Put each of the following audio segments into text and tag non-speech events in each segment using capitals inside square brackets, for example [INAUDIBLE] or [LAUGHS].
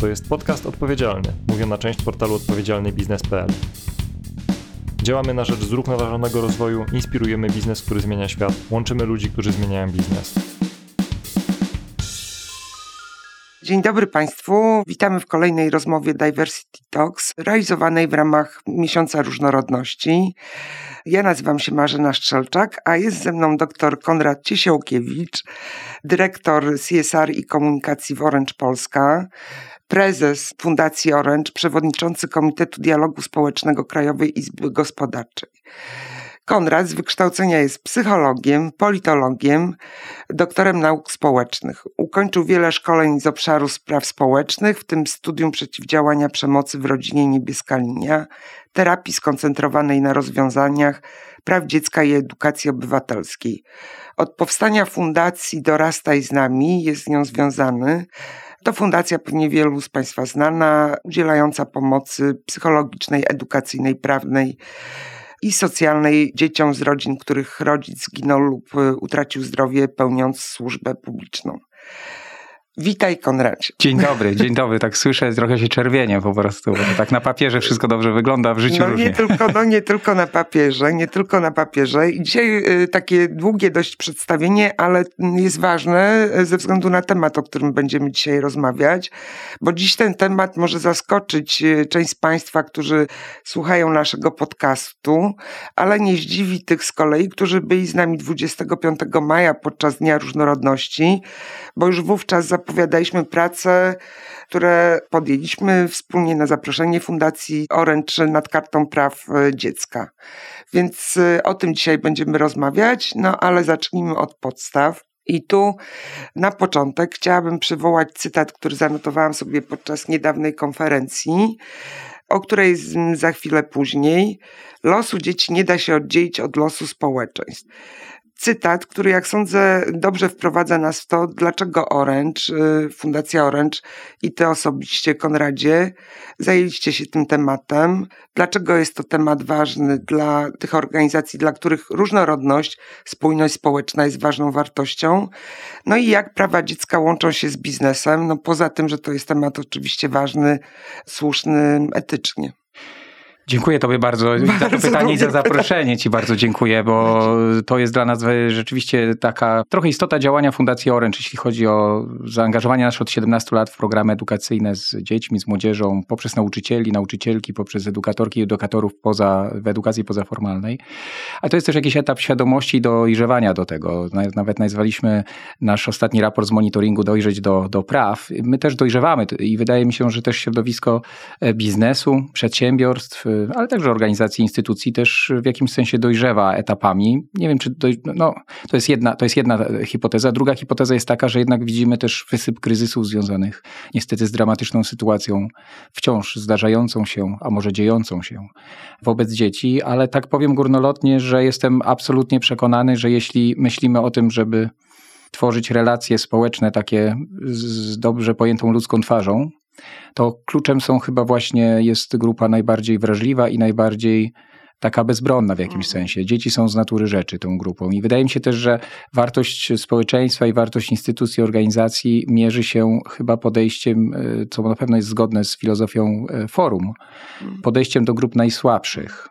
To jest podcast odpowiedzialny, mówiona część portalu odpowiedzialnybiznes.pl. Działamy na rzecz zrównoważonego rozwoju, inspirujemy biznes, który zmienia świat, łączymy ludzi, którzy zmieniają biznes. Dzień dobry Państwu. Witamy w kolejnej rozmowie Diversity Talks, realizowanej w ramach Miesiąca Różnorodności. Ja nazywam się Marzena Strzelczak, a jest ze mną dr Konrad Ciesiałkiewicz, dyrektor CSR i komunikacji w Orange Polska, prezes Fundacji Orange, przewodniczący Komitetu Dialogu Społecznego Krajowej Izby Gospodarczej. Konrad z wykształcenia jest psychologiem, politologiem, doktorem nauk społecznych. Ukończył wiele szkoleń z obszaru spraw społecznych, w tym studium przeciwdziałania przemocy w rodzinie Niebieska Linia, terapii skoncentrowanej na rozwiązaniach praw dziecka i edukacji obywatelskiej. Od powstania fundacji Dorastaj z nami jest z nią związany. To fundacja pewnie wielu z Państwa znana, udzielająca pomocy psychologicznej, edukacyjnej, prawnej i socjalnej dzieciom z rodzin, których rodzic zginął lub y, utracił zdrowie pełniąc służbę publiczną. Witaj Konradzie. Dzień dobry, dzień dobry. Tak słyszę, trochę się czerwienie po prostu. Tak na papierze wszystko dobrze wygląda, w życiu no, różnie. Nie tylko, no nie tylko na papierze, nie tylko na papierze. I dzisiaj y, takie długie dość przedstawienie, ale jest ważne y, ze względu na temat, o którym będziemy dzisiaj rozmawiać, bo dziś ten temat może zaskoczyć y, część z Państwa, którzy słuchają naszego podcastu, ale nie zdziwi tych z kolei, którzy byli z nami 25 maja podczas Dnia Różnorodności, bo już wówczas zapowiadaliśmy prace, które podjęliśmy wspólnie na zaproszenie Fundacji Orange nad kartą praw e, dziecka. Więc e, o tym dzisiaj będziemy rozmawiać, no ale zacznijmy od podstaw. I tu na początek chciałabym przywołać cytat, który zanotowałam sobie podczas niedawnej konferencji, o której za chwilę później. Losu dzieci nie da się oddzielić od losu społeczeństw cytat, który jak sądzę dobrze wprowadza nas w to, dlaczego Orange, y, Fundacja Orange i ty osobiście, Konradzie, zajęliście się tym tematem. Dlaczego jest to temat ważny dla tych organizacji, dla których różnorodność, spójność społeczna jest ważną wartością. No i jak prawa dziecka łączą się z biznesem, no poza tym, że to jest temat oczywiście ważny, słuszny etycznie. Dziękuję Tobie bardzo, bardzo za to pytanie i za zaproszenie Ci bardzo dziękuję, bo to jest dla nas rzeczywiście taka trochę istota działania Fundacji Orange, jeśli chodzi o zaangażowanie nasze od 17 lat w programy edukacyjne z dziećmi, z młodzieżą, poprzez nauczycieli, nauczycielki, poprzez edukatorki i edukatorów poza, w edukacji pozaformalnej. A to jest też jakiś etap świadomości dojrzewania do tego. Nawet nazwaliśmy nasz ostatni raport z monitoringu Dojrzeć do, do praw. My też dojrzewamy i wydaje mi się, że też środowisko e, biznesu, przedsiębiorstw, ale także organizacji, instytucji też w jakimś sensie dojrzewa etapami. Nie wiem, czy doj... no, to, jest jedna, to jest jedna hipoteza. Druga hipoteza jest taka, że jednak widzimy też wysyp kryzysów związanych niestety z dramatyczną sytuacją wciąż zdarzającą się, a może dziejącą się wobec dzieci, ale tak powiem górnolotnie, że jestem absolutnie przekonany, że jeśli myślimy o tym, żeby tworzyć relacje społeczne takie z dobrze pojętą ludzką twarzą, to kluczem są chyba właśnie jest grupa najbardziej wrażliwa i najbardziej taka bezbronna w jakimś mhm. sensie. Dzieci są z natury rzeczy tą grupą i wydaje mi się też, że wartość społeczeństwa i wartość instytucji, organizacji mierzy się chyba podejściem, e, co na pewno jest zgodne z filozofią e, forum, mhm. podejściem do grup najsłabszych.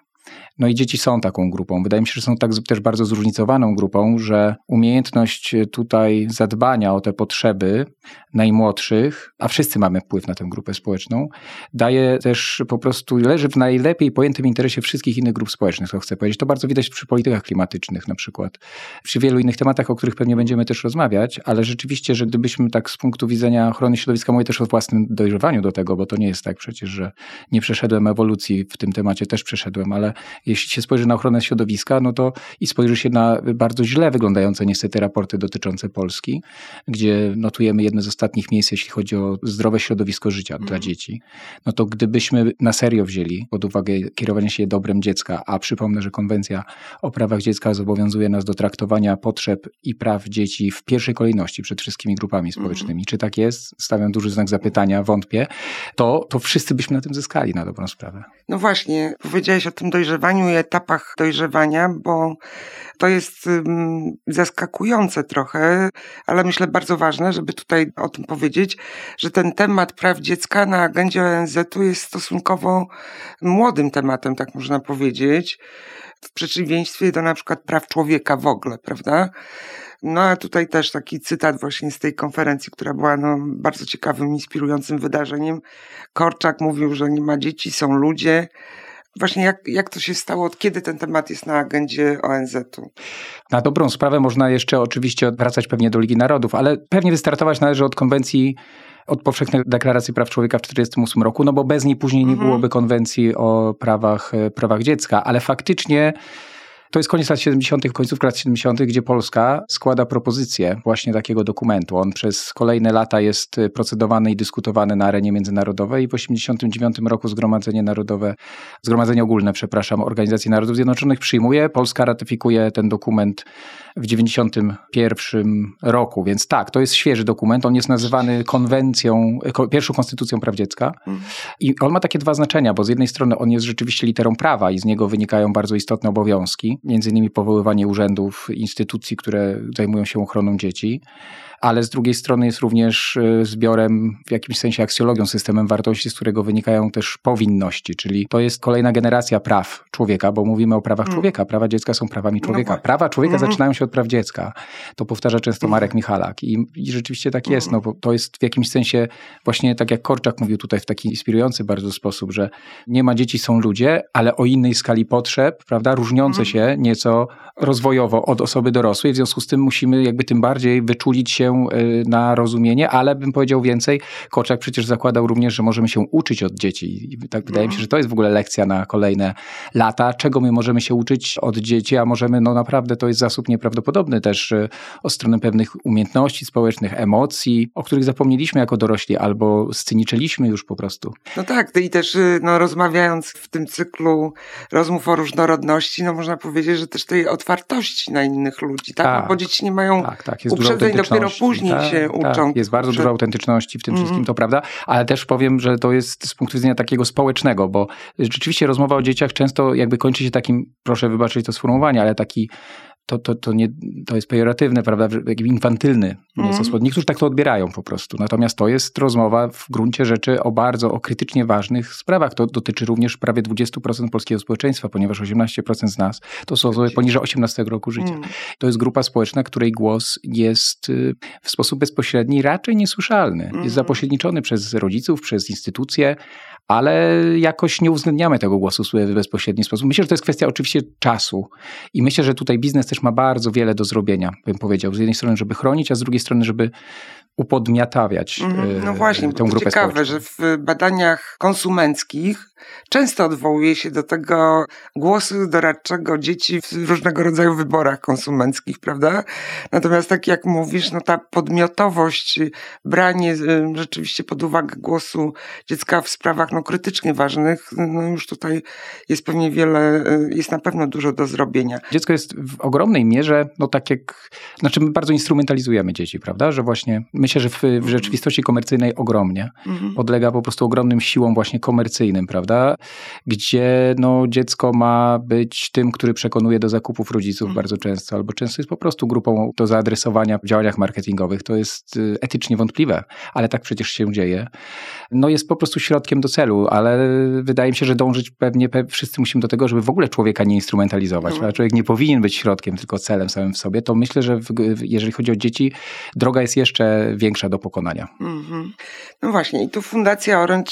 No i dzieci są taką grupą. Wydaje mi się, że są tak też bardzo zróżnicowaną grupą, że umiejętność tutaj zadbania o te potrzeby najmłodszych, a wszyscy mamy wpływ na tę grupę społeczną, daje też po prostu, leży w najlepiej pojętym interesie wszystkich innych grup społecznych, to chcę powiedzieć. To bardzo widać przy politykach klimatycznych na przykład, przy wielu innych tematach, o których pewnie będziemy też rozmawiać, ale rzeczywiście, że gdybyśmy tak z punktu widzenia ochrony środowiska, mówię też o własnym dojrzewaniu do tego, bo to nie jest tak przecież, że nie przeszedłem ewolucji w tym temacie, też przeszedłem, ale jeśli się spojrzy na ochronę środowiska, no to i spojrzy się na bardzo źle wyglądające niestety raporty dotyczące Polski, gdzie notujemy jedne z ostatnich miejsc, jeśli chodzi o zdrowe środowisko życia mm. dla mhm. dzieci, no to gdybyśmy na serio wzięli pod uwagę kierowanie się dobrem dziecka, a przypomnę, że konwencja o prawach dziecka zobowiązuje nas do traktowania potrzeb i praw dzieci w pierwszej kolejności przed wszystkimi grupami społecznymi. Mm. Czy tak jest? Stawiam duży znak zapytania, wątpię. To, to wszyscy byśmy na tym zyskali na dobrą sprawę. No właśnie, powiedziałeś o tym dojrzewaniu etapach dojrzewania, bo to jest zaskakujące trochę, ale myślę bardzo ważne, żeby tutaj o tym powiedzieć, że ten temat praw dziecka na agendzie ONZ-u jest stosunkowo młodym tematem, tak można powiedzieć, w przeciwieństwie do na przykład praw człowieka w ogóle, prawda? No a tutaj też taki cytat właśnie z tej konferencji, która była no, bardzo ciekawym, inspirującym wydarzeniem. Korczak mówił, że nie ma dzieci, są ludzie. Właśnie jak, jak to się stało, od kiedy ten temat jest na agendzie ONZ-u? Na dobrą sprawę można jeszcze oczywiście wracać pewnie do Ligi Narodów, ale pewnie wystartować należy od konwencji od powszechnej deklaracji praw człowieka w 1948 roku, no bo bez niej później nie mhm. byłoby konwencji o prawach, prawach dziecka, ale faktycznie to jest koniec lat 70., końcówka lat 70., gdzie Polska składa propozycję właśnie takiego dokumentu. On przez kolejne lata jest procedowany i dyskutowany na arenie międzynarodowej i w 89 roku Zgromadzenie Narodowe, Zgromadzenie Ogólne, przepraszam, Organizacji Narodów Zjednoczonych przyjmuje, Polska ratyfikuje ten dokument w 91 roku, więc tak, to jest świeży dokument, on jest nazywany konwencją, pierwszą konstytucją praw dziecka i on ma takie dwa znaczenia, bo z jednej strony on jest rzeczywiście literą prawa i z niego wynikają bardzo istotne obowiązki, między innymi powoływanie urzędów, instytucji, które zajmują się ochroną dzieci, ale z drugiej strony jest również e, zbiorem, w jakimś sensie aksjologią, systemem wartości, z którego wynikają też powinności, czyli to jest kolejna generacja praw człowieka, bo mówimy o prawach mm. człowieka. Prawa dziecka są prawami no człowieka. No prawa człowieka mm. zaczynają się od praw dziecka. To powtarza często mm. Marek Michalak i, i rzeczywiście tak jest, no bo to jest w jakimś sensie właśnie tak jak Korczak mówił tutaj w taki inspirujący bardzo sposób, że nie ma dzieci, są ludzie, ale o innej skali potrzeb, prawda, różniące się nieco rozwojowo od osoby dorosłej, w związku z tym musimy jakby tym bardziej wyczulić się Y, na rozumienie, ale bym powiedział więcej, Koczak przecież zakładał również, że możemy się uczyć od dzieci. I tak wydaje mi się, mhm. że to jest w ogóle lekcja na kolejne lata, czego my możemy się uczyć od dzieci, a możemy, no naprawdę to jest zasób nieprawdopodobny też y, o stronę pewnych umiejętności społecznych, emocji, o których zapomnieliśmy jako dorośli albo sceniczyliśmy już po prostu. No tak, i też y, no, rozmawiając w tym cyklu rozmów o różnorodności, no można powiedzieć, że też tej otwartości na innych ludzi, tak? tak. bo dzieci nie mają tak, tak, uprzedzeń dopiero później tak, się tak, uczą. Jest bardzo dużo autentyczności w tym mm. wszystkim, to prawda, ale też powiem, że to jest z punktu widzenia takiego społecznego, bo rzeczywiście rozmowa o dzieciach często jakby kończy się takim, proszę wybaczyć to sformułowanie, ale taki to, to, to, nie, to jest pejoratywne, prawda, infantylny mm. sposób. Niektórzy tak to odbierają po prostu. Natomiast to jest rozmowa w gruncie rzeczy o bardzo, o krytycznie ważnych sprawach. To dotyczy również prawie 20% polskiego społeczeństwa, ponieważ 18% z nas to są osoby poniżej 18 roku życia. Mm. To jest grupa społeczna, której głos jest y, w sposób bezpośredni raczej niesłyszalny. Mm. Jest zapośredniczony przez rodziców, przez instytucje, ale jakoś nie uwzględniamy tego głosu w bezpośredni sposób. Myślę, że to jest kwestia oczywiście czasu i myślę, że tutaj biznes też ma bardzo wiele do zrobienia, bym powiedział. Z jednej strony, żeby chronić, a z drugiej strony, żeby upodmiatawiać mm, No właśnie, tę grupę ciekawe, społeczną. że w badaniach konsumenckich często odwołuje się do tego głosu doradczego dzieci w różnego rodzaju wyborach konsumenckich, prawda? Natomiast tak jak mówisz, no ta podmiotowość, branie rzeczywiście pod uwagę głosu dziecka w sprawach no, krytycznie ważnych, no już tutaj jest pewnie wiele, jest na pewno dużo do zrobienia. Dziecko jest w ogromnej mierze, no tak jak, znaczy my bardzo instrumentalizujemy dzieci, prawda? Że właśnie myślę, że w, w rzeczywistości komercyjnej ogromnie mhm. podlega po prostu ogromnym siłom właśnie komercyjnym, prawda? Gdzie no, dziecko ma być tym, który przekonuje do zakupów rodziców mhm. bardzo często, albo często jest po prostu grupą do zaadresowania w działaniach marketingowych. To jest y, etycznie wątpliwe, ale tak przecież się dzieje. No jest po prostu środkiem do celu, ale wydaje mi się, że dążyć pewnie wszyscy musimy do tego, żeby w ogóle człowieka nie instrumentalizować. Mhm. Człowiek nie powinien być środkiem, tylko celem samym w sobie. To myślę, że w, jeżeli chodzi o dzieci, droga jest jeszcze większa do pokonania. Mhm. No właśnie, i tu Fundacja Orange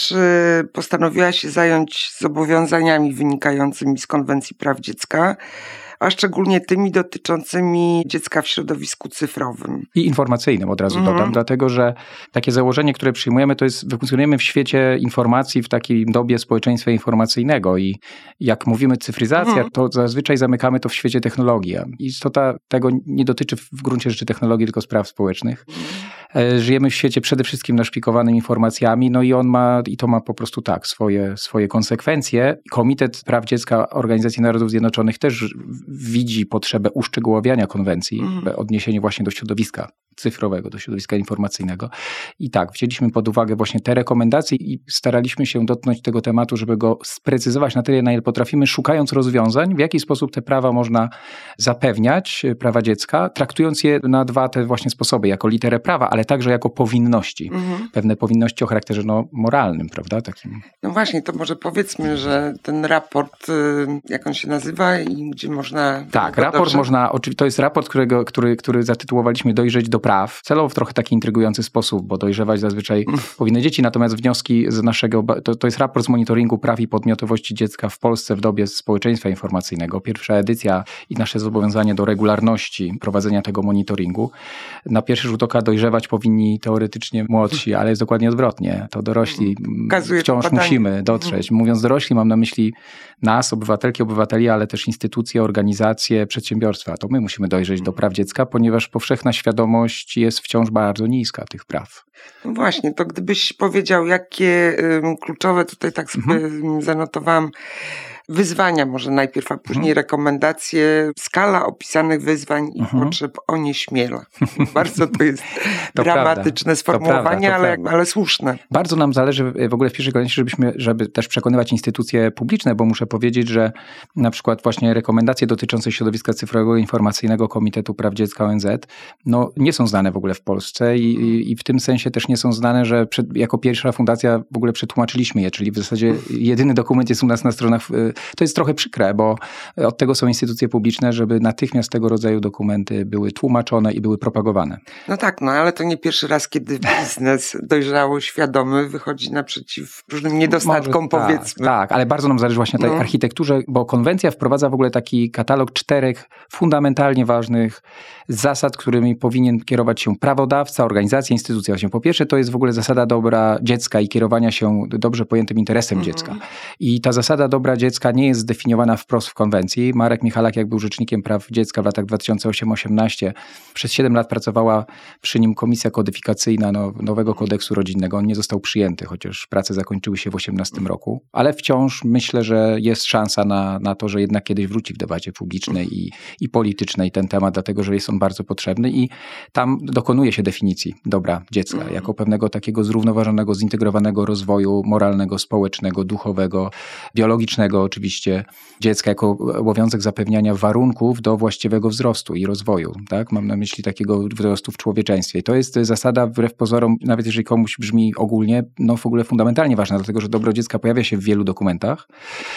y, postanowiła się zająć zobowiązaniami wynikającymi z Konwencji Praw Dziecka a szczególnie tymi dotyczącymi dziecka w środowisku cyfrowym. I informacyjnym od razu mhm. dodam, dlatego że takie założenie, które przyjmujemy, to jest, funkcjonujemy w świecie informacji w takiej dobie społeczeństwa informacyjnego i jak mówimy cyfryzacja, mhm. to zazwyczaj zamykamy to w świecie technologii. Istota tego nie dotyczy w gruncie rzeczy technologii, tylko spraw społecznych. Mhm. Żyjemy w świecie przede wszystkim naszpikowanym informacjami, no i on ma, i to ma po prostu tak, swoje, swoje konsekwencje. Komitet Praw Dziecka Organizacji Narodów Zjednoczonych też widzi potrzebę uszczegółowiania konwencji, mm. odniesienie właśnie do środowiska cyfrowego, do środowiska informacyjnego. I tak, wzięliśmy pod uwagę właśnie te rekomendacje i staraliśmy się dotknąć tego tematu, żeby go sprecyzować na tyle, na ile potrafimy, szukając rozwiązań, w jaki sposób te prawa można zapewniać, prawa dziecka, traktując je na dwa te właśnie sposoby, jako literę prawa, ale także jako powinności. Mhm. Pewne powinności o charakterze no, moralnym, prawda? Takim. No właśnie, to może powiedzmy, że ten raport, y, jak on się nazywa i gdzie można... Tak, raport dotrzeć? można, to jest raport, którego, który, który zatytułowaliśmy Dojrzeć do praw. Celowo w trochę taki intrygujący sposób, bo dojrzewać zazwyczaj mm. powinny dzieci, natomiast wnioski z naszego, to, to jest raport z monitoringu praw i podmiotowości dziecka w Polsce w dobie społeczeństwa informacyjnego. Pierwsza edycja i nasze zobowiązanie do regularności prowadzenia tego monitoringu. Na pierwszy rzut oka dojrzewać powinni teoretycznie młodsi, ale jest dokładnie odwrotnie. To dorośli Kazuje wciąż musimy dotrzeć. Mówiąc dorośli, mam na myśli nas, obywatelki, obywateli, ale też instytucje, organizacje, przedsiębiorstwa. To my musimy dojrzeć do praw dziecka, ponieważ powszechna świadomość jest wciąż bardzo niska tych praw. No właśnie, to gdybyś powiedział, jakie kluczowe tutaj tak sobie mhm. zanotowałam wyzwania może najpierw, a później mhm. rekomendacje. Skala opisanych wyzwań i mhm. potrzeb onieśmiela. Bardzo to jest [LAUGHS] to dramatyczne prawda. sformułowanie, prawda, ale, ale słuszne. Bardzo nam zależy w ogóle w pierwszej kolejności, żebyśmy, żeby też przekonywać instytucje publiczne, bo muszę powiedzieć, że na przykład właśnie rekomendacje dotyczące środowiska cyfrowego informacyjnego Komitetu Praw Dziecka ONZ no, nie są znane w ogóle w Polsce i, i, i w tym sensie też nie są znane, że przed, jako pierwsza fundacja w ogóle przetłumaczyliśmy je, czyli w zasadzie jedyny dokument jest u nas na stronach y, to jest trochę przykre, bo od tego są instytucje publiczne, żeby natychmiast tego rodzaju dokumenty były tłumaczone i były propagowane. No tak, no ale to nie pierwszy raz, kiedy biznes dojrzały, świadomy wychodzi naprzeciw różnym niedostatkom, Może, tak, powiedzmy. Tak, ale bardzo nam zależy właśnie na tej no. architekturze, bo konwencja wprowadza w ogóle taki katalog czterech fundamentalnie ważnych zasad, którymi powinien kierować się prawodawca, organizacja, instytucja. Właśnie po pierwsze, to jest w ogóle zasada dobra dziecka i kierowania się dobrze pojętym interesem mhm. dziecka. I ta zasada dobra dziecka nie jest zdefiniowana wprost w konwencji. Marek Michalak, jak był rzecznikiem praw dziecka w latach 2008-18, przez 7 lat pracowała przy nim komisja kodyfikacyjna no, nowego kodeksu rodzinnego. On nie został przyjęty, chociaż prace zakończyły się w 18 roku, ale wciąż myślę, że jest szansa na, na to, że jednak kiedyś wróci w debacie publicznej i, i politycznej ten temat, dlatego że jest on bardzo potrzebny i tam dokonuje się definicji dobra dziecka mhm. jako pewnego takiego zrównoważonego, zintegrowanego rozwoju moralnego, społecznego, duchowego, biologicznego oczywiście dziecka jako obowiązek zapewniania warunków do właściwego wzrostu i rozwoju. Tak? Mam na myśli takiego wzrostu w człowieczeństwie. I to jest zasada wbrew pozorom, nawet jeżeli komuś brzmi ogólnie, no w ogóle fundamentalnie ważna, dlatego że dobro dziecka pojawia się w wielu dokumentach.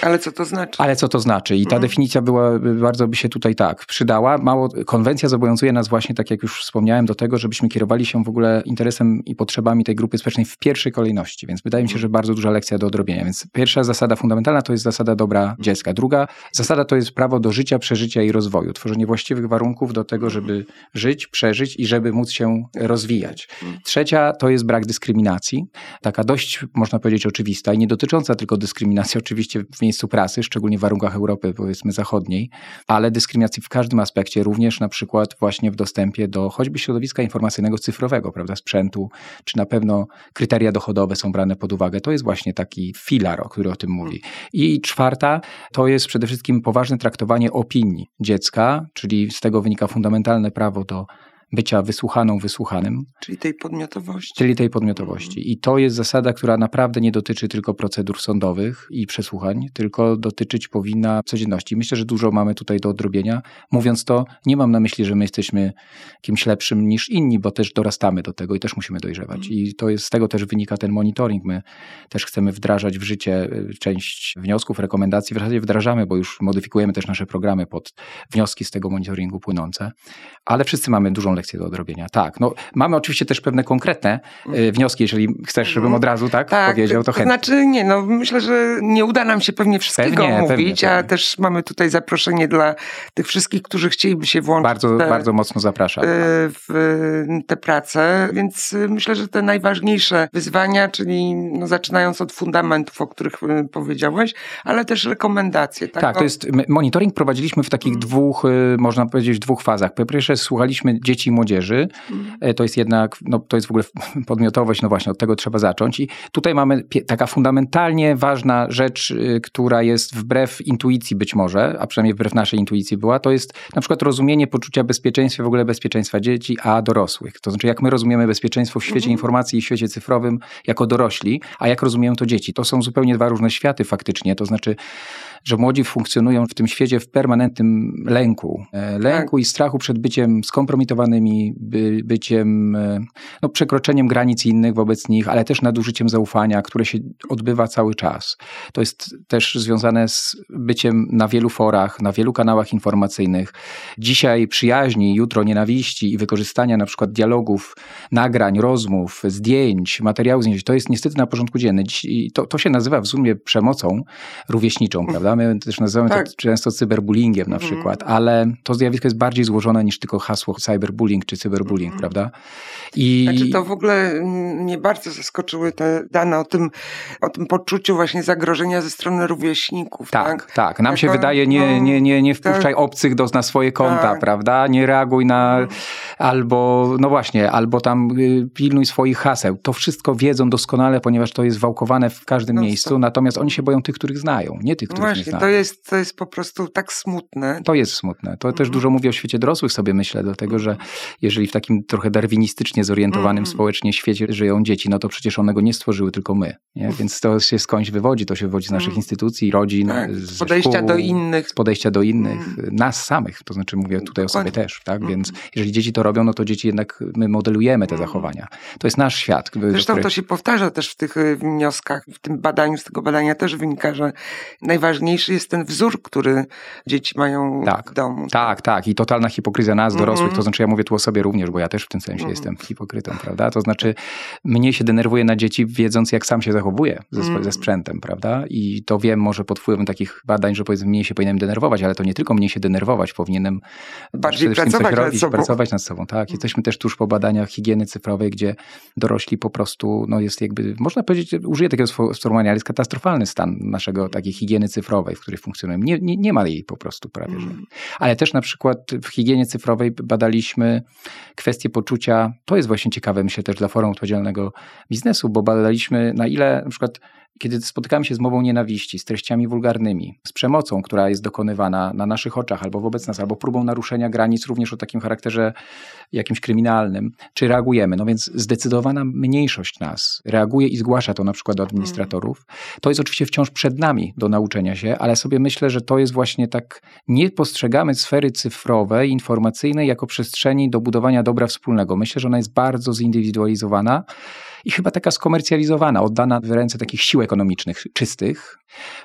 Ale co to znaczy? Ale co to znaczy? I ta mhm. definicja była, bardzo by się tutaj tak przydała. Mało, konwencja zobowiązuje nas właśnie, tak jak już wspomniałem, do tego, żebyśmy kierowali się w ogóle interesem i potrzebami tej grupy społecznej w pierwszej kolejności. Więc wydaje mi się, że bardzo duża lekcja do odrobienia. Więc pierwsza zasada fundamentalna to jest zasada dobra dziecka. Druga zasada to jest prawo do życia, przeżycia i rozwoju. Tworzenie właściwych warunków do tego, żeby żyć, przeżyć i żeby móc się rozwijać. Trzecia to jest brak dyskryminacji. Taka dość, można powiedzieć, oczywista i nie dotycząca tylko dyskryminacji [LAUGHS] oczywiście w miejscu pracy, szczególnie w warunkach Europy, powiedzmy, zachodniej, ale dyskryminacji w każdym aspekcie, również na przykład właśnie w dostępie do choćby środowiska informacyjnego, cyfrowego, prawda, sprzętu, czy na pewno kryteria dochodowe są brane pod uwagę. To jest właśnie taki filar, który o tym mówi. I czwarta to jest przede wszystkim poważne traktowanie opinii dziecka, czyli z tego wynika fundamentalne prawo do bycia wysłuchaną, wysłuchanym. Czyli tej podmiotowości. Czyli tej podmiotowości. I to jest zasada, która naprawdę nie dotyczy tylko procedur sądowych i przesłuchań, tylko dotyczyć powinna codzienności. Myślę, że dużo mamy tutaj do odrobienia. Mówiąc to, nie mam na myśli, że my jesteśmy kimś lepszym niż inni, bo też dorastamy do tego i też musimy dojrzewać. Mm. I to jest, z tego też wynika ten monitoring. My też chcemy wdrażać w życie y, część wniosków, rekomendacji. W zasadzie wdrażamy, bo już modyfikujemy też nasze programy pod wnioski z tego monitoringu płynące. Ale wszyscy mamy dużą do odrobienia. Tak, no mamy oczywiście też pewne konkretne y, wnioski, jeżeli chcesz, żebym mhm. od razu tak, tak powiedział, to chętnie. Znaczy nie, no myślę, że nie uda nam się pewnie wszystkiego pewnie, mówić, pewnie, a też mamy tutaj zaproszenie dla tych wszystkich, którzy chcieliby się włączyć. Bardzo, te, bardzo mocno zapraszam. Y, w te prace, więc myślę, że te najważniejsze wyzwania, czyli no, zaczynając od fundamentów, o których y, powiedziałeś, ale też rekomendacje. Tak, tak to jest, monitoring prowadziliśmy w takich hmm. dwóch, można powiedzieć, dwóch fazach. Po pierwsze słuchaliśmy dzieci dzieci i młodzieży. E, To jest jednak, no to jest w ogóle [LAUGHS] podmiotowość, no właśnie, od tego trzeba zacząć. I tutaj mamy taka fundamentalnie ważna rzecz, y, która jest wbrew intuicji być może, a przynajmniej wbrew naszej intuicji była, to jest na przykład rozumienie poczucia bezpieczeństwa, w ogóle bezpieczeństwa dzieci, a dorosłych. To znaczy, jak my rozumiemy bezpieczeństwo w świecie informacji i w świecie cyfrowym jako dorośli, a jak rozumieją to dzieci. To są zupełnie dwa różne światy faktycznie. To znaczy, że młodzi funkcjonują w tym świecie w permanentnym lęku. E, Lęku i strachu przed byciem skompromitowanymi, by, byciem, e, no, przekroczeniem granic innych wobec nich, ale też nadużyciem zaufania, które się odbywa cały czas. To jest też związane z byciem na wielu forach, na wielu kanałach informacyjnych. Dzisiaj przyjaźni, jutro nienawiści i wykorzystania na przykład dialogów, nagrań, rozmów, zdjęć, materiałów zdjęć. To jest niestety na porządku dziennym. I To, to się nazywa w sumie przemocą rówieśniczą, prawda? My też nazywamy Tak. to często cyberbullyingiem na Mhm. przykład, ale to zjawisko jest bardziej złożone niż tylko hasło cyberbullying czy cyberbullying, Mhm. prawda? I Znaczy to w ogóle mnie bardzo zaskoczyły te dane o tym, o tym poczuciu właśnie zagrożenia ze strony rówieśników. Tak, Tak, tak. Nam się Jako, wydaje, nie, no, nie, nie, nie tak. wpuszczaj obcych do, na swoje konta, Tak. prawda? Nie reaguj na, albo, no właśnie, albo tam y, pilnuj swoich haseł. To wszystko wiedzą doskonale, ponieważ to jest wałkowane w każdym No, miejscu, tak. natomiast oni się boją tych, których znają, nie tych, No których nie właśnie, znają. to jest, to jest po prostu tak smutne. To jest smutne. To też Mhm. dużo mówi o świecie dorosłych sobie myślę, dlatego że jeżeli w takim trochę darwinistycznie zorientowanym Mhm. społecznie świecie żyją dzieci, no to przecież one go nie stworzyły, tylko my. Nie? Więc to się skądś wywodzi, to się wywodzi z naszych Mhm. instytucji, rodzin, Tak, z podejścia szkół, do innych. z podejścia do innych, Mhm. nas samych, to znaczy mówię tutaj o sobie Dokładnie. też, tak? Więc jeżeli dzieci to robią, no to dzieci jednak my modelujemy te Mhm. zachowania. To jest nasz świat. Zresztą którego- to się powtarza też w tych y, wnioskach, w tym badaniu, z tego badania też wynika, że najważniejszy jest ten wzór, który dzieci mają Tak. w domu. Tak, tak. I totalna hipokryzja nas, dorosłych. To znaczy, ja mówię tu o sobie również, bo ja też w tym sensie Mhm. jestem hipokrytą, prawda? To znaczy, mnie się denerwuje na dzieci, wiedząc, jak sam się zachowuję ze, Mhm. ze sprzętem, prawda? I to wiem może pod wpływem takich badań, że powiedzmy, mniej się powinienem denerwować, ale to nie tylko mniej się denerwować, powinienem Bardziej pracować coś nad robić, sobą. pracować nad sobą, tak. Jesteśmy też tuż po badaniach higieny cyfrowej, gdzie dorośli po prostu, no jest jakby, można powiedzieć, użyję takiego sfo- sformułowania, ale jest katastrofalny stan naszego takiej higieny cyfrowej, w której funkcjonujemy. Nie, nie, nie ma jej po prostu prawie, że. Mm. Ale też na przykład w higienie cyfrowej badaliśmy kwestię poczucia, to jest właśnie ciekawe, myślę też dla Forum Odpowiedzialnego Biznesu, bo badaliśmy na ile na przykład kiedy spotykamy się z mową nienawiści, z treściami wulgarnymi, z przemocą, która jest dokonywana na naszych oczach albo wobec nas, albo próbą naruszenia granic również o takim charakterze jakimś kryminalnym, czy reagujemy? No więc zdecydowana mniejszość nas reaguje i zgłasza to na przykład do administratorów. To jest oczywiście wciąż przed nami do nauczenia się, ale sobie myślę, że to jest właśnie tak, nie postrzegamy sfery cyfrowej, informacyjnej jako przestrzeni do budowania dobra wspólnego. Myślę, że ona jest bardzo zindywidualizowana i chyba taka skomercjalizowana, oddana w ręce takich sił ekonomicznych czystych,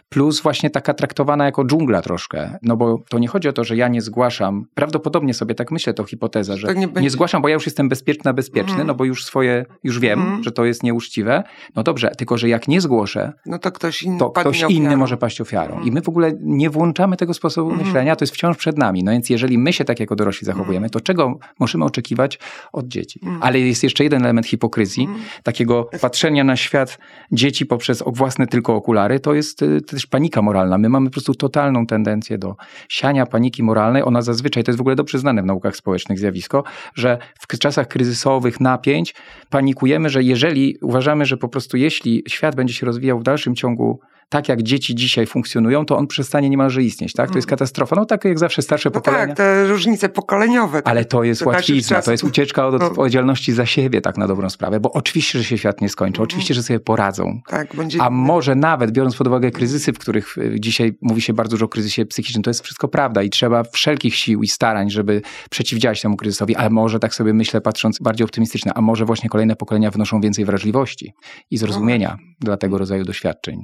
plus właśnie taka traktowana jako dżungla troszkę. No bo to nie chodzi o to, że ja nie zgłaszam, prawdopodobnie sobie tak myślę, to hipoteza, że To nie nie, zgłaszam, bo ja już jestem bezpieczna, bezpieczny, Mhm. no bo już swoje, już wiem, Mhm. że to jest nieuczciwe. No dobrze, tylko że jak nie zgłoszę, No to ktoś inny to ktoś inny może paść ofiarą. I my w ogóle nie włączamy tego sposobu Mhm. myślenia, to jest wciąż przed nami. No więc jeżeli my się tak jako dorośli zachowujemy, to czego możemy oczekiwać od dzieci? Mhm. Ale jest jeszcze jeden element hipokryzji, Mhm. Takiego patrzenia na świat dzieci poprzez własne tylko okulary, to jest y, też panika moralna. My mamy po prostu totalną tendencję do siania paniki moralnej. Ona zazwyczaj, to jest w ogóle dobrze znane w naukach społecznych zjawisko, że w czasach kryzysowych napięć panikujemy, że jeżeli uważamy, że po prostu jeśli świat będzie się rozwijał w dalszym ciągu tak, jak dzieci dzisiaj funkcjonują, to on przestanie niemalże istnieć, tak? To jest katastrofa. No tak jak zawsze starsze No pokolenia. tak, te różnice pokoleniowe. Ale to jest To naszych łatwizna, to jest ucieczka od No. odpowiedzialności za siebie, tak na dobrą sprawę, bo oczywiście, że się świat nie skończy, Mhm. oczywiście, że sobie poradzą. Tak, będzie... A może nawet, biorąc pod uwagę kryzysy, w których y, dzisiaj mówi się bardzo dużo o kryzysie psychicznym, to jest wszystko prawda i trzeba wszelkich sił i starań, żeby przeciwdziałać temu kryzysowi, ale może tak sobie myślę, patrząc bardziej optymistycznie, a może właśnie kolejne pokolenia wnoszą więcej wrażliwości i zrozumienia dla tego rodzaju doświadczeń.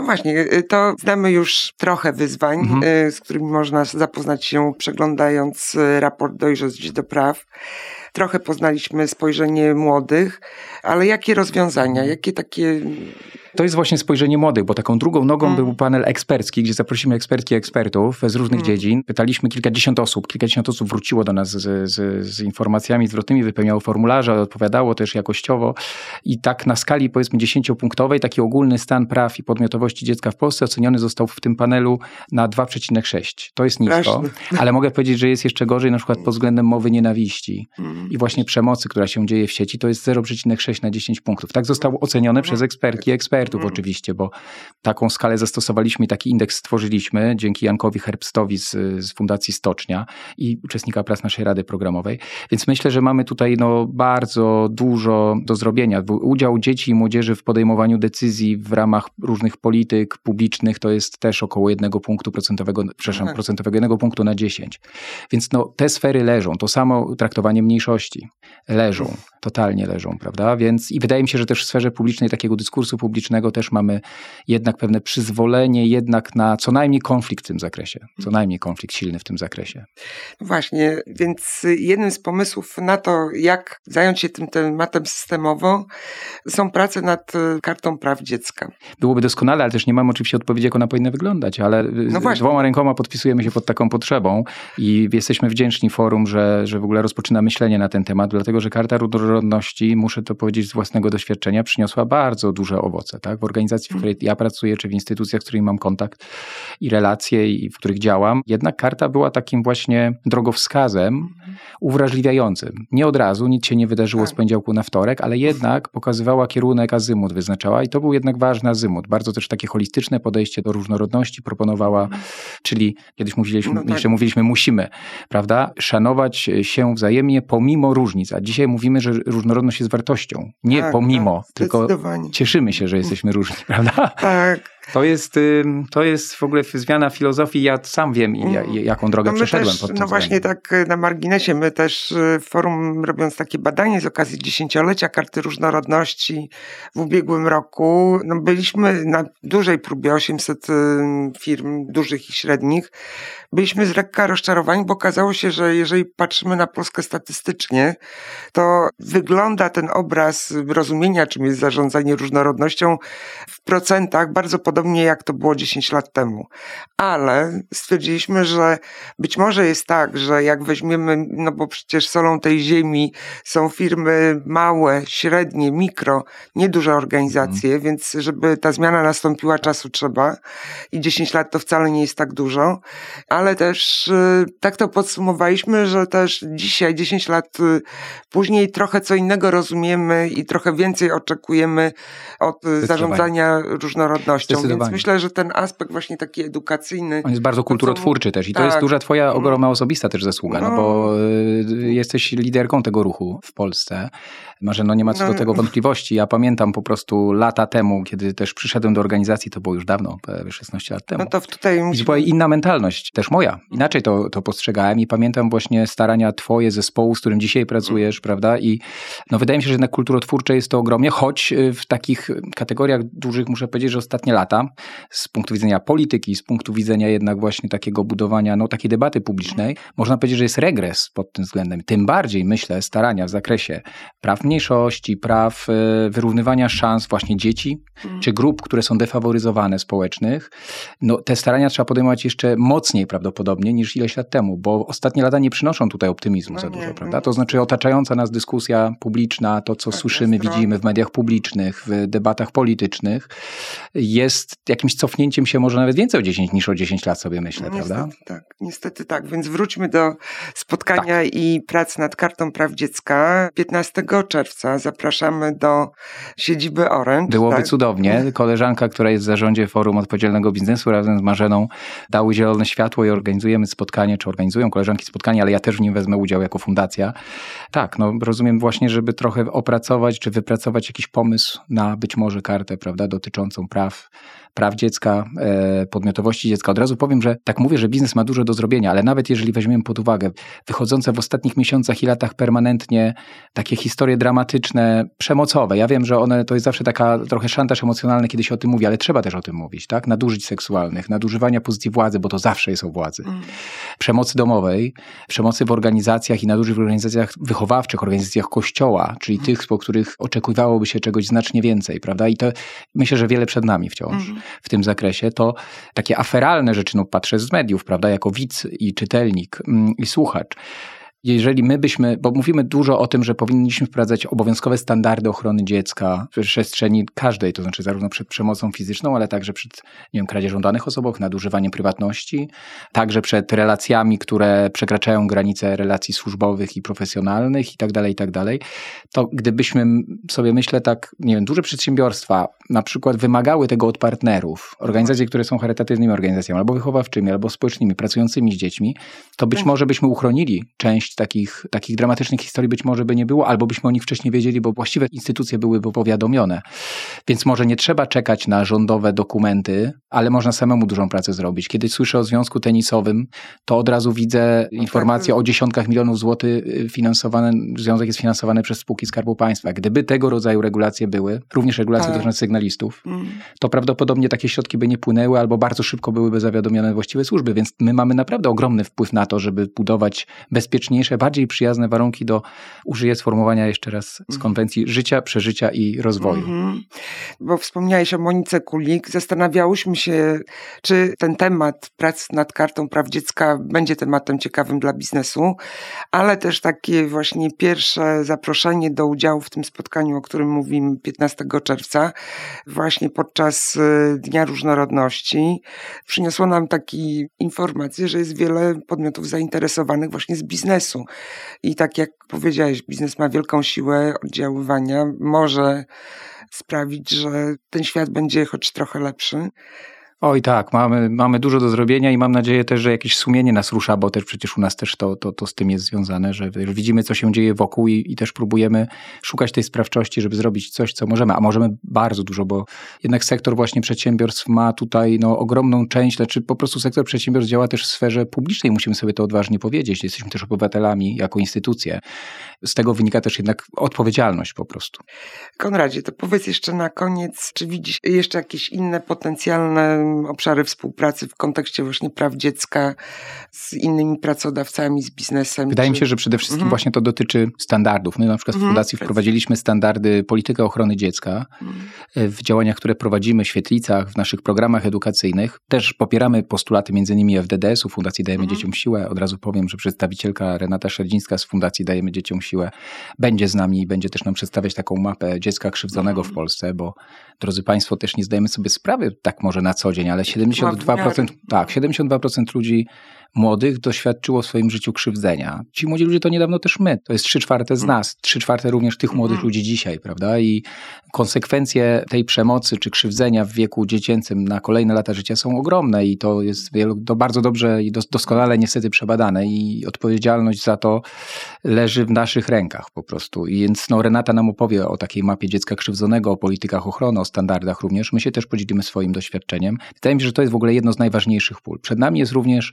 No właśnie, y, to znamy już trochę wyzwań, Mhm. y, z którymi można zapoznać się przeglądając y, raport Dojrzość do Praw. Trochę poznaliśmy spojrzenie młodych, ale jakie rozwiązania, jakie takie... To jest właśnie spojrzenie młodych, bo taką drugą nogą Mm. był panel ekspercki, gdzie zaprosimy ekspertki i ekspertów z różnych Mm. dziedzin. Pytaliśmy kilkadziesiąt osób. Kilkadziesiąt osób wróciło do nas z, z, z informacjami zwrotnymi, wypełniało formularze, odpowiadało też jakościowo. I tak na skali powiedzmy dziesięciopunktowej taki ogólny stan praw i podmiotowości dziecka w Polsce oceniony został w tym panelu na 2,6. To jest nisko, Straszne. ale mogę powiedzieć, że jest jeszcze gorzej na przykład pod względem mowy nienawiści. Mm, i właśnie przemocy, która się dzieje w sieci, to jest 0,6 na 10 punktów. Tak zostało ocenione przez ekspertki i ekspertów oczywiście, bo taką skalę zastosowaliśmy i taki indeks stworzyliśmy dzięki Jankowi Herbstowi z, z Fundacji Stocznia i uczestnika prac naszej Rady Programowej. Więc myślę, że mamy tutaj no, bardzo dużo do zrobienia. Udział dzieci i młodzieży w podejmowaniu decyzji w ramach różnych polityk publicznych to jest też około jednego punktu procentowego, przepraszam, Tak. procentowego, jednego punktu na 10. Więc no, te sfery leżą. To samo traktowanie mniejszości leżą, totalnie leżą, prawda? Więc i wydaje mi się, że też w sferze publicznej, takiego dyskursu publicznego też mamy jednak pewne przyzwolenie jednak na co najmniej konflikt w tym zakresie. Co najmniej konflikt silny w tym zakresie. Właśnie, więc jednym z pomysłów na to, jak zająć się tym tematem systemowo, są prace nad y, kartą praw dziecka. Byłoby doskonale, ale też nie mamy oczywiście odpowiedzi, jak ona powinna wyglądać, ale No z- właśnie. dwoma rękoma podpisujemy się pod taką potrzebą i jesteśmy wdzięczni forum, że, że w ogóle rozpoczyna myślenie na ten temat, dlatego że Karta Różnorodności, muszę to powiedzieć z własnego doświadczenia, przyniosła bardzo duże owoce. Tak? W organizacji, w której ja pracuję, czy w instytucjach, z którymi mam kontakt i relacje i w których działam, jednak karta była takim właśnie drogowskazem uwrażliwiającym. Nie od razu, nic się nie wydarzyło z Tak. poniedziałku na wtorek, ale jednak pokazywała kierunek, azymut wyznaczała i to był jednak ważny azymut. Bardzo też takie holistyczne podejście do różnorodności proponowała, czyli kiedyś mówiliśmy, No tak. jeszcze mówiliśmy, musimy, prawda, szanować się wzajemnie pomimo różnic, a dzisiaj mówimy, że różnorodność jest wartością. Nie Tak, pomimo, tak, tylko cieszymy się, że jesteśmy różni, [LAUGHS] prawda? Tak. To jest, to jest w ogóle zmiana filozofii. Ja sam wiem, i jaką drogę No przeszedłem też, pod tym No właśnie względem. tak y, na marginesie, my też y, w forum robiąc takie badanie z okazji dziesięciolecia Karty Różnorodności w ubiegłym roku, no byliśmy na dużej próbie 800 y, firm, dużych i średnich. Byliśmy z lekka rozczarowani, bo okazało się, że jeżeli patrzymy na Polskę statystycznie, to wygląda ten obraz rozumienia, czym jest zarządzanie różnorodnością w procentach bardzo podobnie jak to było 10 lat temu. Ale stwierdziliśmy, że być może jest tak, że jak weźmiemy, no bo przecież solą tej ziemi są firmy małe, średnie, mikro, nieduże organizacje, więc żeby ta zmiana nastąpiła, czasu trzeba i 10 lat to wcale nie jest tak dużo, ale też y, tak to podsumowaliśmy, że też dzisiaj, 10 lat y, później trochę co innego rozumiemy i trochę więcej oczekujemy od y, zarządzania różnorodnością, więc myślę, że ten aspekt właśnie taki edukacyjny On jest bardzo kulturotwórczy też i to tak. jest duża twoja ogromna osobista też zasługa, no, No. bo y, jesteś liderką tego ruchu w Polsce. Marzeno, nie ma co do No. tego wątpliwości. Ja pamiętam po prostu lata temu, kiedy też przyszedłem do organizacji, to było już dawno, prawie 16 lat temu. No to tutaj I była inna mentalność, też moja. Inaczej to, to postrzegałem i pamiętam właśnie starania twoje zespołu, z którym dzisiaj pracujesz, prawda? I no wydaje mi się, że jednak kulturotwórcze jest to ogromnie, choć y, w takich kategoriach dużych muszę powiedzieć, że ostatnie lata z punktu widzenia polityki, z punktu widzenia jednak właśnie takiego budowania, no takiej debaty publicznej, można powiedzieć, że jest regres pod tym względem. Tym bardziej, myślę, starania w zakresie praw mniejszości, praw y, wyrównywania szans właśnie dzieci, czy grup, które są defaworyzowane społecznych, no te starania trzeba podejmować jeszcze mocniej prawdopodobnie niż ileś lat temu, bo ostatnie lata nie przynoszą tutaj optymizmu No za nie, dużo, no prawda? nie. To znaczy otaczająca nas dyskusja publiczna, to co Tak, słyszymy, widzimy w mediach publicznych, w debatach politycznych, jest jakimś cofnięciem się może nawet więcej o 10 niż o 10 lat sobie myślę, No prawda? Niestety tak, niestety tak. Więc wróćmy do spotkania i prac nad kartą praw dziecka. 15 czerwca zapraszamy do siedziby Orange. Byłoby tak? cudownie. [LAUGHS] Koleżanka, która jest w zarządzie Forum Odpowiedzialnego Biznesu razem z Marzeną dały zielone światło i organizujemy spotkanie, czy organizują koleżanki spotkanie, ale ja też w nim wezmę udział jako fundacja. Tak, no rozumiem właśnie, żeby trochę opracować, czy wypracować jakiś pomysł na być może kartę, prawda, dotyczącą praw praw dziecka, e, podmiotowości dziecka. Od razu powiem, że tak mówię, że biznes ma dużo do zrobienia, ale nawet jeżeli weźmiemy pod uwagę wychodzące w ostatnich miesiącach i latach permanentnie takie historie dramatyczne, przemocowe. Ja wiem, że one to jest zawsze taka trochę szantaż emocjonalny, kiedy się o tym mówi, ale trzeba też o tym mówić, tak? Nadużyć seksualnych, nadużywania pozycji władzy, bo to zawsze jest o władzy. Mm. Przemocy domowej, przemocy w organizacjach i nadużyć w organizacjach wychowawczych, organizacjach kościoła, czyli tych, po których oczekiwałoby się czegoś znacznie więcej, prawda? I to myślę, że wiele przed nami wciąż Mhm. w tym zakresie, to takie aferalne rzeczy, no patrzę z mediów, prawda, jako widz i czytelnik mm, i słuchacz. Jeżeli my byśmy, bo mówimy dużo o tym, że powinniśmy wprowadzać obowiązkowe standardy ochrony dziecka w przestrzeni każdej, to znaczy zarówno przed przemocą fizyczną, ale także przed, nie wiem, kradzieżą danych osobowych, nadużywaniem prywatności, także przed relacjami, które przekraczają granice relacji służbowych i profesjonalnych i tak dalej, i tak dalej, to gdybyśmy sobie, myślę tak, nie wiem, duże przedsiębiorstwa na przykład wymagały tego od partnerów, organizacje, które są charytatywnymi organizacjami, albo wychowawczymi, albo społecznymi, pracującymi z dziećmi, to być Tak. może byśmy uchronili część takich, takich dramatycznych historii, być może by nie było, albo byśmy o nich wcześniej wiedzieli, bo właściwe instytucje byłyby powiadomione. Więc może nie trzeba czekać na rządowe dokumenty, ale można samemu dużą pracę zrobić. Kiedy słyszę o związku tenisowym, to od razu widzę informacje o dziesiątkach milionów złotych y, finansowane, związek jest finansowany przez spółki Skarbu Państwa. Gdyby tego rodzaju regulacje były, również regulacje Tak. dotyczące sygnalistów, Mm. to prawdopodobnie takie środki by nie płynęły albo bardzo szybko byłyby zawiadomione właściwe służby, więc my mamy naprawdę ogromny wpływ na to, żeby budować bezpieczniejsze, bardziej przyjazne warunki do, użyję sformułowania jeszcze raz z Mhm. konwencji, życia, przeżycia i rozwoju. Mhm. Bo wspomniałeś o Monice Kulik. Zastanawiałyśmy się, czy ten temat prac nad kartą praw dziecka będzie tematem ciekawym dla biznesu, ale też takie właśnie pierwsze zaproszenie do udziału w tym spotkaniu, o którym mówimy 15 czerwca, właśnie podczas y, Dnia Różnorodności, przyniosło nam taki informację, że jest wiele podmiotów zainteresowanych właśnie z biznesu. I tak jak powiedziałeś, biznes ma wielką siłę oddziaływania, może sprawić, że ten świat będzie choć trochę lepszy. Oj tak, mamy, mamy dużo do zrobienia i mam nadzieję też, że jakieś sumienie nas rusza, bo też przecież u nas też to, to, to z tym jest związane, że widzimy, co się dzieje wokół i, i też próbujemy szukać tej sprawczości, żeby zrobić coś, co możemy, a możemy bardzo dużo, bo jednak sektor właśnie przedsiębiorstw ma tutaj no, ogromną część, znaczy po prostu sektor przedsiębiorstw działa też w sferze publicznej, musimy sobie to odważnie powiedzieć, jesteśmy też obywatelami jako instytucje. Z tego wynika też jednak odpowiedzialność po prostu. Konradzie, to powiedz jeszcze na koniec, czy widzisz jeszcze jakieś inne potencjalne obszary współpracy w kontekście właśnie praw dziecka z innymi pracodawcami, z biznesem? Wydaje mi się, że przede wszystkim Mhm. właśnie to dotyczy standardów. My na przykład w Mhm, Fundacji precyzyjnie. wprowadziliśmy standardy polityki ochrony dziecka Mhm. w działaniach, które prowadzimy w świetlicach, w naszych programach edukacyjnych. Też popieramy postulaty między innymi FDDS-u, Fundacji Dajemy Mhm. Dzieciom Siłę. Od razu powiem, że przedstawicielka Renata Szerdzińska z Fundacji Dajemy Dzieciom Siłę będzie z nami i będzie też nam przedstawiać taką mapę dziecka krzywdzonego w Mhm. Polsce, bo drodzy Państwo, też nie zdajemy sobie sprawy tak może na co dzień, ale 72%, wymiary. tak, 72% ludzi młodych doświadczyło w swoim życiu krzywdzenia. Ci młodzi ludzie to niedawno też my. To jest trzy czwarte z Mhm. nas, trzy czwarte również tych młodych Mhm. ludzi dzisiaj, prawda? I konsekwencje tej przemocy czy krzywdzenia w wieku dziecięcym na kolejne lata życia są ogromne i to jest to bardzo dobrze i dos- doskonale niestety przebadane i odpowiedzialność za to leży w naszych rękach po prostu. I więc no, Renata nam opowie o takiej mapie dziecka krzywdzonego, o politykach ochrony, o standardach również. My się też podzielimy swoim doświadczeniem. Wydaje mi się, że to jest w ogóle jedno z najważniejszych pól. Przed nami jest również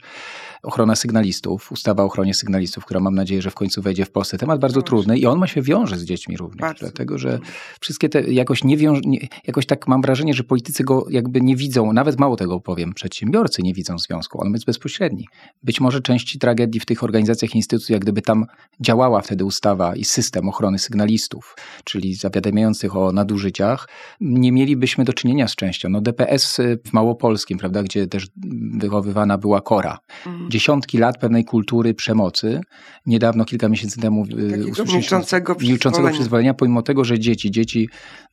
ochrona sygnalistów, ustawa o ochronie sygnalistów, która mam nadzieję, że w końcu wejdzie w Polsce. Temat bardzo Właśnie. trudny i on ma się wiąże z dziećmi również, Bardzo. dlatego że wszystkie te jakoś nie wiąż, nie, jakoś tak mam wrażenie, że politycy go jakby nie widzą, nawet mało tego powiem, przedsiębiorcy nie widzą związku, on jest bezpośredni. Być może części tragedii w tych organizacjach i instytucjach, gdyby tam działała wtedy ustawa i system ochrony sygnalistów, czyli zawiadamiających o nadużyciach, nie mielibyśmy do czynienia z częścią. No DPS w Małopolskim, prawda, gdzie też wychowywana była Kora. Mhm. Dziesiątki lat pewnej kultury przemocy. Niedawno, kilka miesięcy temu y, Takiego usłyszeliśmy- milczącego milczącego przyzwolenia. pomimo tego, że dzieci, dzieci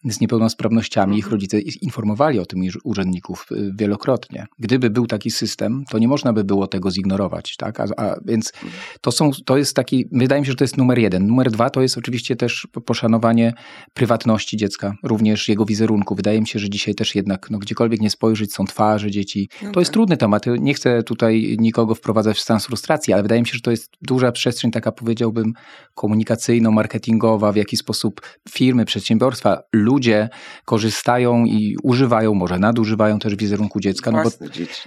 z niepełnosprawnościami, ich Mhm. rodzice informowali o tym urzędników y, wielokrotnie. Gdyby był taki system, to nie można by było tego zignorować, tak? A, a więc to są, to jest taki, wydaje mi się, że to jest numer jeden. Numer dwa to jest oczywiście też po- poszanowanie prywatności dziecka, również jego wizerunku. Wydaje mi się, że dzisiaj też jednak, no gdziekolwiek nie spojrzeć, są twarze dzieci. No To jest tak. trudny temat. Nie chcę tutaj nikogo wprowadzać w stan frustracji, ale wydaje mi się, że to jest duża przestrzeń, taka powiedziałbym, komunikacyjno-marketingowa, w jaki sposób firmy, przedsiębiorstwa, ludzie korzystają i używają, może nadużywają też wizerunku dziecka. No bo.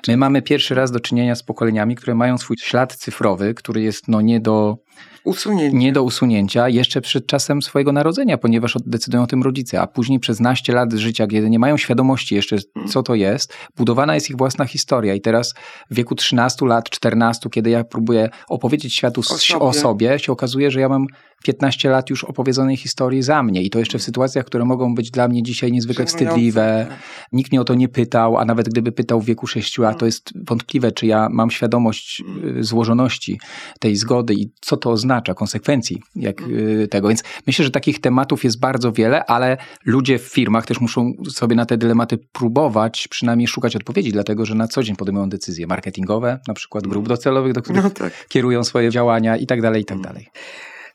My mamy pierwszy raz do czynienia z pokoleniami, które mają swój ślad cyfrowy, który jest no nie do, Usunięcie. nie do usunięcia jeszcze przed czasem swojego narodzenia, ponieważ decydują o tym rodzice, a później przez naście lat życia, kiedy nie mają świadomości jeszcze, co to jest, budowana jest ich własna historia. I teraz w wieku 13 lat, 14, kiedy ja próbuję opowiedzieć światu O sobie. o sobie, się okazuje, że ja mam 15 lat już opowiedzonej historii za mnie i to jeszcze w sytuacjach, które mogą być dla mnie dzisiaj niezwykle wstydliwe. Nikt mnie o to nie pytał, a nawet gdyby pytał w wieku 6 lat, to jest wątpliwe, czy ja mam świadomość y, złożoności tej zgody i co to oznacza, konsekwencji jak, y, tego. Więc myślę, że takich tematów jest bardzo wiele, ale ludzie w firmach też muszą sobie na te dylematy próbować, przynajmniej szukać odpowiedzi, dlatego że na co dzień podejmują decyzje marketingowe, na przykład grup docelowych, do których No tak. kierują swoje działania i tak dalej, i tak dalej.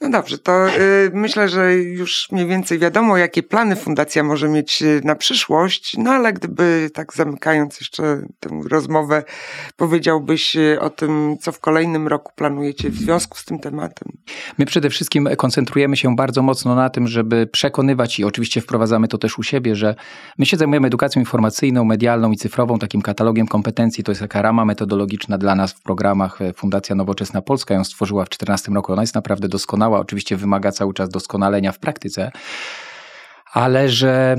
No dobrze, to y, myślę, że już mniej więcej wiadomo, jakie plany fundacja może mieć y, na przyszłość, no ale gdyby tak zamykając jeszcze tę rozmowę, powiedziałbyś y, o tym, co w kolejnym roku planujecie w związku z tym tematem. My przede wszystkim koncentrujemy się bardzo mocno na tym, żeby przekonywać i oczywiście wprowadzamy to też u siebie, że my się zajmujemy edukacją informacyjną, medialną i cyfrową, takim katalogiem kompetencji. To jest taka rama metodologiczna dla nas w programach. Fundacja Nowoczesna Polska ją stworzyła w 2014 roku. Ona jest naprawdę doskonała, oczywiście wymaga cały czas doskonalenia w praktyce ale że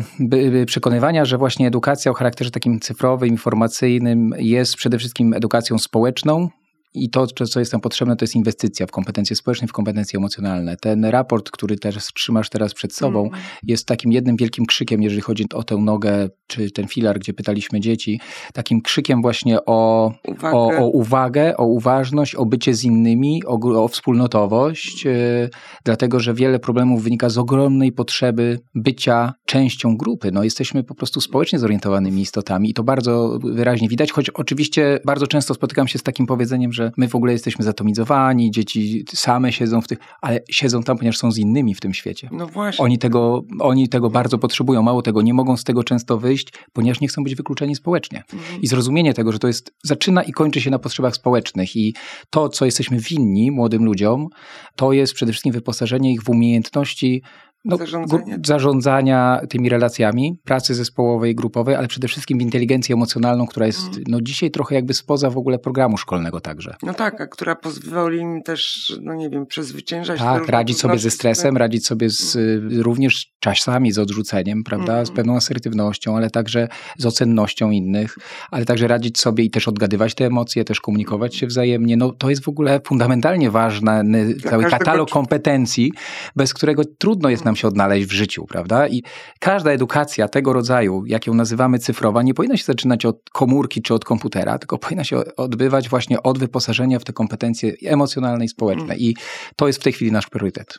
przekonywania, że właśnie edukacja o charakterze takim cyfrowym, informacyjnym jest przede wszystkim edukacją społeczną, i to, co jest nam potrzebne, to jest inwestycja w kompetencje społeczne, w kompetencje emocjonalne. Ten raport, który też trzymasz teraz przed sobą, Mm. jest takim jednym wielkim krzykiem, jeżeli chodzi o tę nogę, czy ten filar, gdzie pytaliśmy dzieci, takim krzykiem właśnie o Uwagę. o, o uwagę, o uważność, o bycie z innymi, o, o wspólnotowość, yy, dlatego że wiele problemów wynika z ogromnej potrzeby bycia częścią grupy. No, jesteśmy po prostu społecznie zorientowanymi istotami i to bardzo wyraźnie widać, choć oczywiście bardzo często spotykam się z takim powiedzeniem, że my w ogóle jesteśmy zatomizowani, dzieci same siedzą w tych, ale siedzą tam, ponieważ są z innymi w tym świecie. No właśnie. Oni tego, oni tego bardzo potrzebują. Mało tego, nie mogą z tego często wyjść, ponieważ nie chcą być wykluczeni społecznie. Mhm. I zrozumienie tego, że to jest, zaczyna i kończy się na potrzebach społecznych. I to, co jesteśmy winni młodym ludziom, to jest przede wszystkim wyposażenie ich w umiejętności no, Zarządzania. zarządzania tymi relacjami, pracy zespołowej i grupowej, ale przede wszystkim w inteligencję emocjonalną, która jest Mhm. no, dzisiaj trochę jakby spoza w ogóle programu szkolnego także. No tak, a która pozwoli im też, no nie wiem, przezwyciężać. Tak, radzić sobie ze stresem, radzić sobie z, y, również czasami z odrzuceniem, prawda, z Mhm. pewną asertywnością, ale także z ocennością innych, ale także radzić sobie i też odgadywać te emocje, też komunikować się wzajemnie. No to jest w ogóle fundamentalnie ważny cały katalog kompetencji, bez którego trudno jest nam się odnaleźć w życiu, prawda? I każda edukacja tego rodzaju, jak ją nazywamy cyfrowa, nie powinna się zaczynać od komórki czy od komputera, tylko powinna się odbywać właśnie od wyposażenia w te kompetencje emocjonalne i społeczne. I to jest w tej chwili nasz priorytet.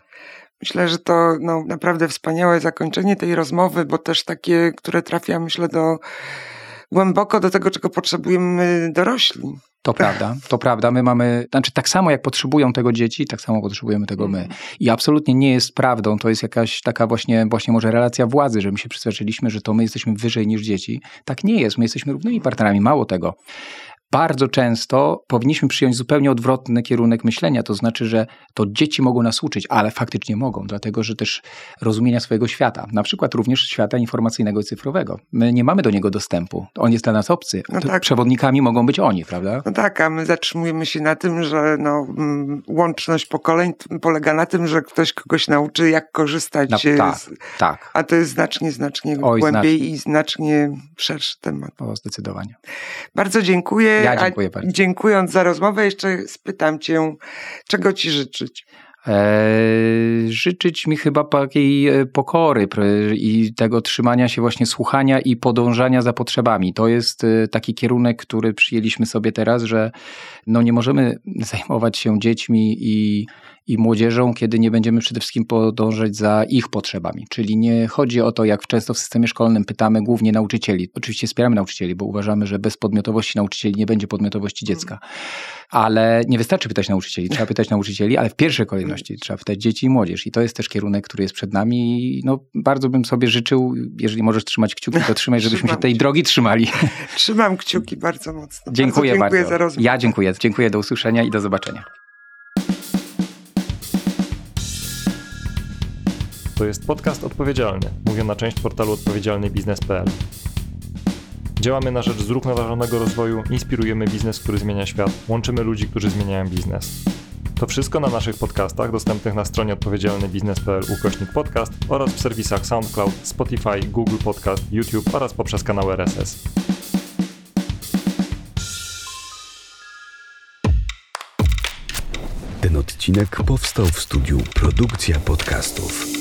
Myślę, że to no, naprawdę wspaniałe zakończenie tej rozmowy, bo też takie, które trafia, myślę, do głęboko do tego, czego potrzebujemy dorośli. To [LAUGHS] prawda, to prawda. My mamy, znaczy tak samo jak potrzebują tego dzieci, tak samo potrzebujemy tego my. I absolutnie nie jest prawdą, to jest jakaś taka właśnie, właśnie może relacja władzy, że my się przyzwyczailiśmy, że to my jesteśmy wyżej niż dzieci. Tak nie jest, my jesteśmy równymi partnerami, mało tego. Bardzo często powinniśmy przyjąć zupełnie odwrotny kierunek myślenia, to znaczy, że to dzieci mogą nas uczyć, ale faktycznie mogą, dlatego że też rozumienia swojego świata, na przykład również świata informacyjnego i cyfrowego. My nie mamy do niego dostępu, on jest dla nas obcy. No tak. Przewodnikami mogą być oni, prawda? No tak, a my zatrzymujemy się na tym, że no, mm, łączność pokoleń polega na tym, że ktoś kogoś nauczy, jak korzystać. No, tak, z, tak. a to jest znacznie, znacznie Oj, głębiej i znacznie szerszy temat. O, zdecydowanie. Bardzo dziękuję. Ja dziękuję bardzo. Dziękując za rozmowę, jeszcze spytam cię, czego ci życzyć? Eee, życzyć mi chyba takiej e, pokory i tego trzymania się właśnie słuchania i podążania za potrzebami. To jest e, taki kierunek, który przyjęliśmy sobie teraz, że no nie możemy [LAUGHS] zajmować się dziećmi i, i młodzieżą, kiedy nie będziemy przede wszystkim podążać za ich potrzebami. Czyli nie chodzi o to, jak często w systemie szkolnym pytamy głównie nauczycieli. Oczywiście wspieramy nauczycieli, bo uważamy, że bez podmiotowości nauczycieli nie będzie podmiotowości dziecka. Ale nie wystarczy pytać nauczycieli, trzeba pytać nauczycieli, ale w pierwszej kolejności trzeba pytać dzieci i młodzież. I to jest też kierunek, który jest przed nami. I no, bardzo bym sobie życzył, jeżeli możesz trzymać kciuki, to trzymaj, żebyśmy się tej drogi trzymali. Trzymam kciuki bardzo mocno. Dziękuję bardzo. bardzo. Dziękuję za rozmowę. Ja dziękuję. Dziękuję, do usłyszenia i do zobaczenia. To jest podcast odpowiedzialny, mówiona część portalu odpowiedzialnybiznes.pl. Działamy na rzecz zrównoważonego rozwoju, inspirujemy biznes, który zmienia świat, łączymy ludzi, którzy zmieniają biznes. To wszystko na naszych podcastach dostępnych na stronie odpowiedzialnybiznes.pl ukośnik podcast oraz w serwisach SoundCloud, Spotify, Google Podcast, YouTube oraz poprzez kanał RSS. Ten odcinek odcinek powstał w studiu Produkcja Podcastów.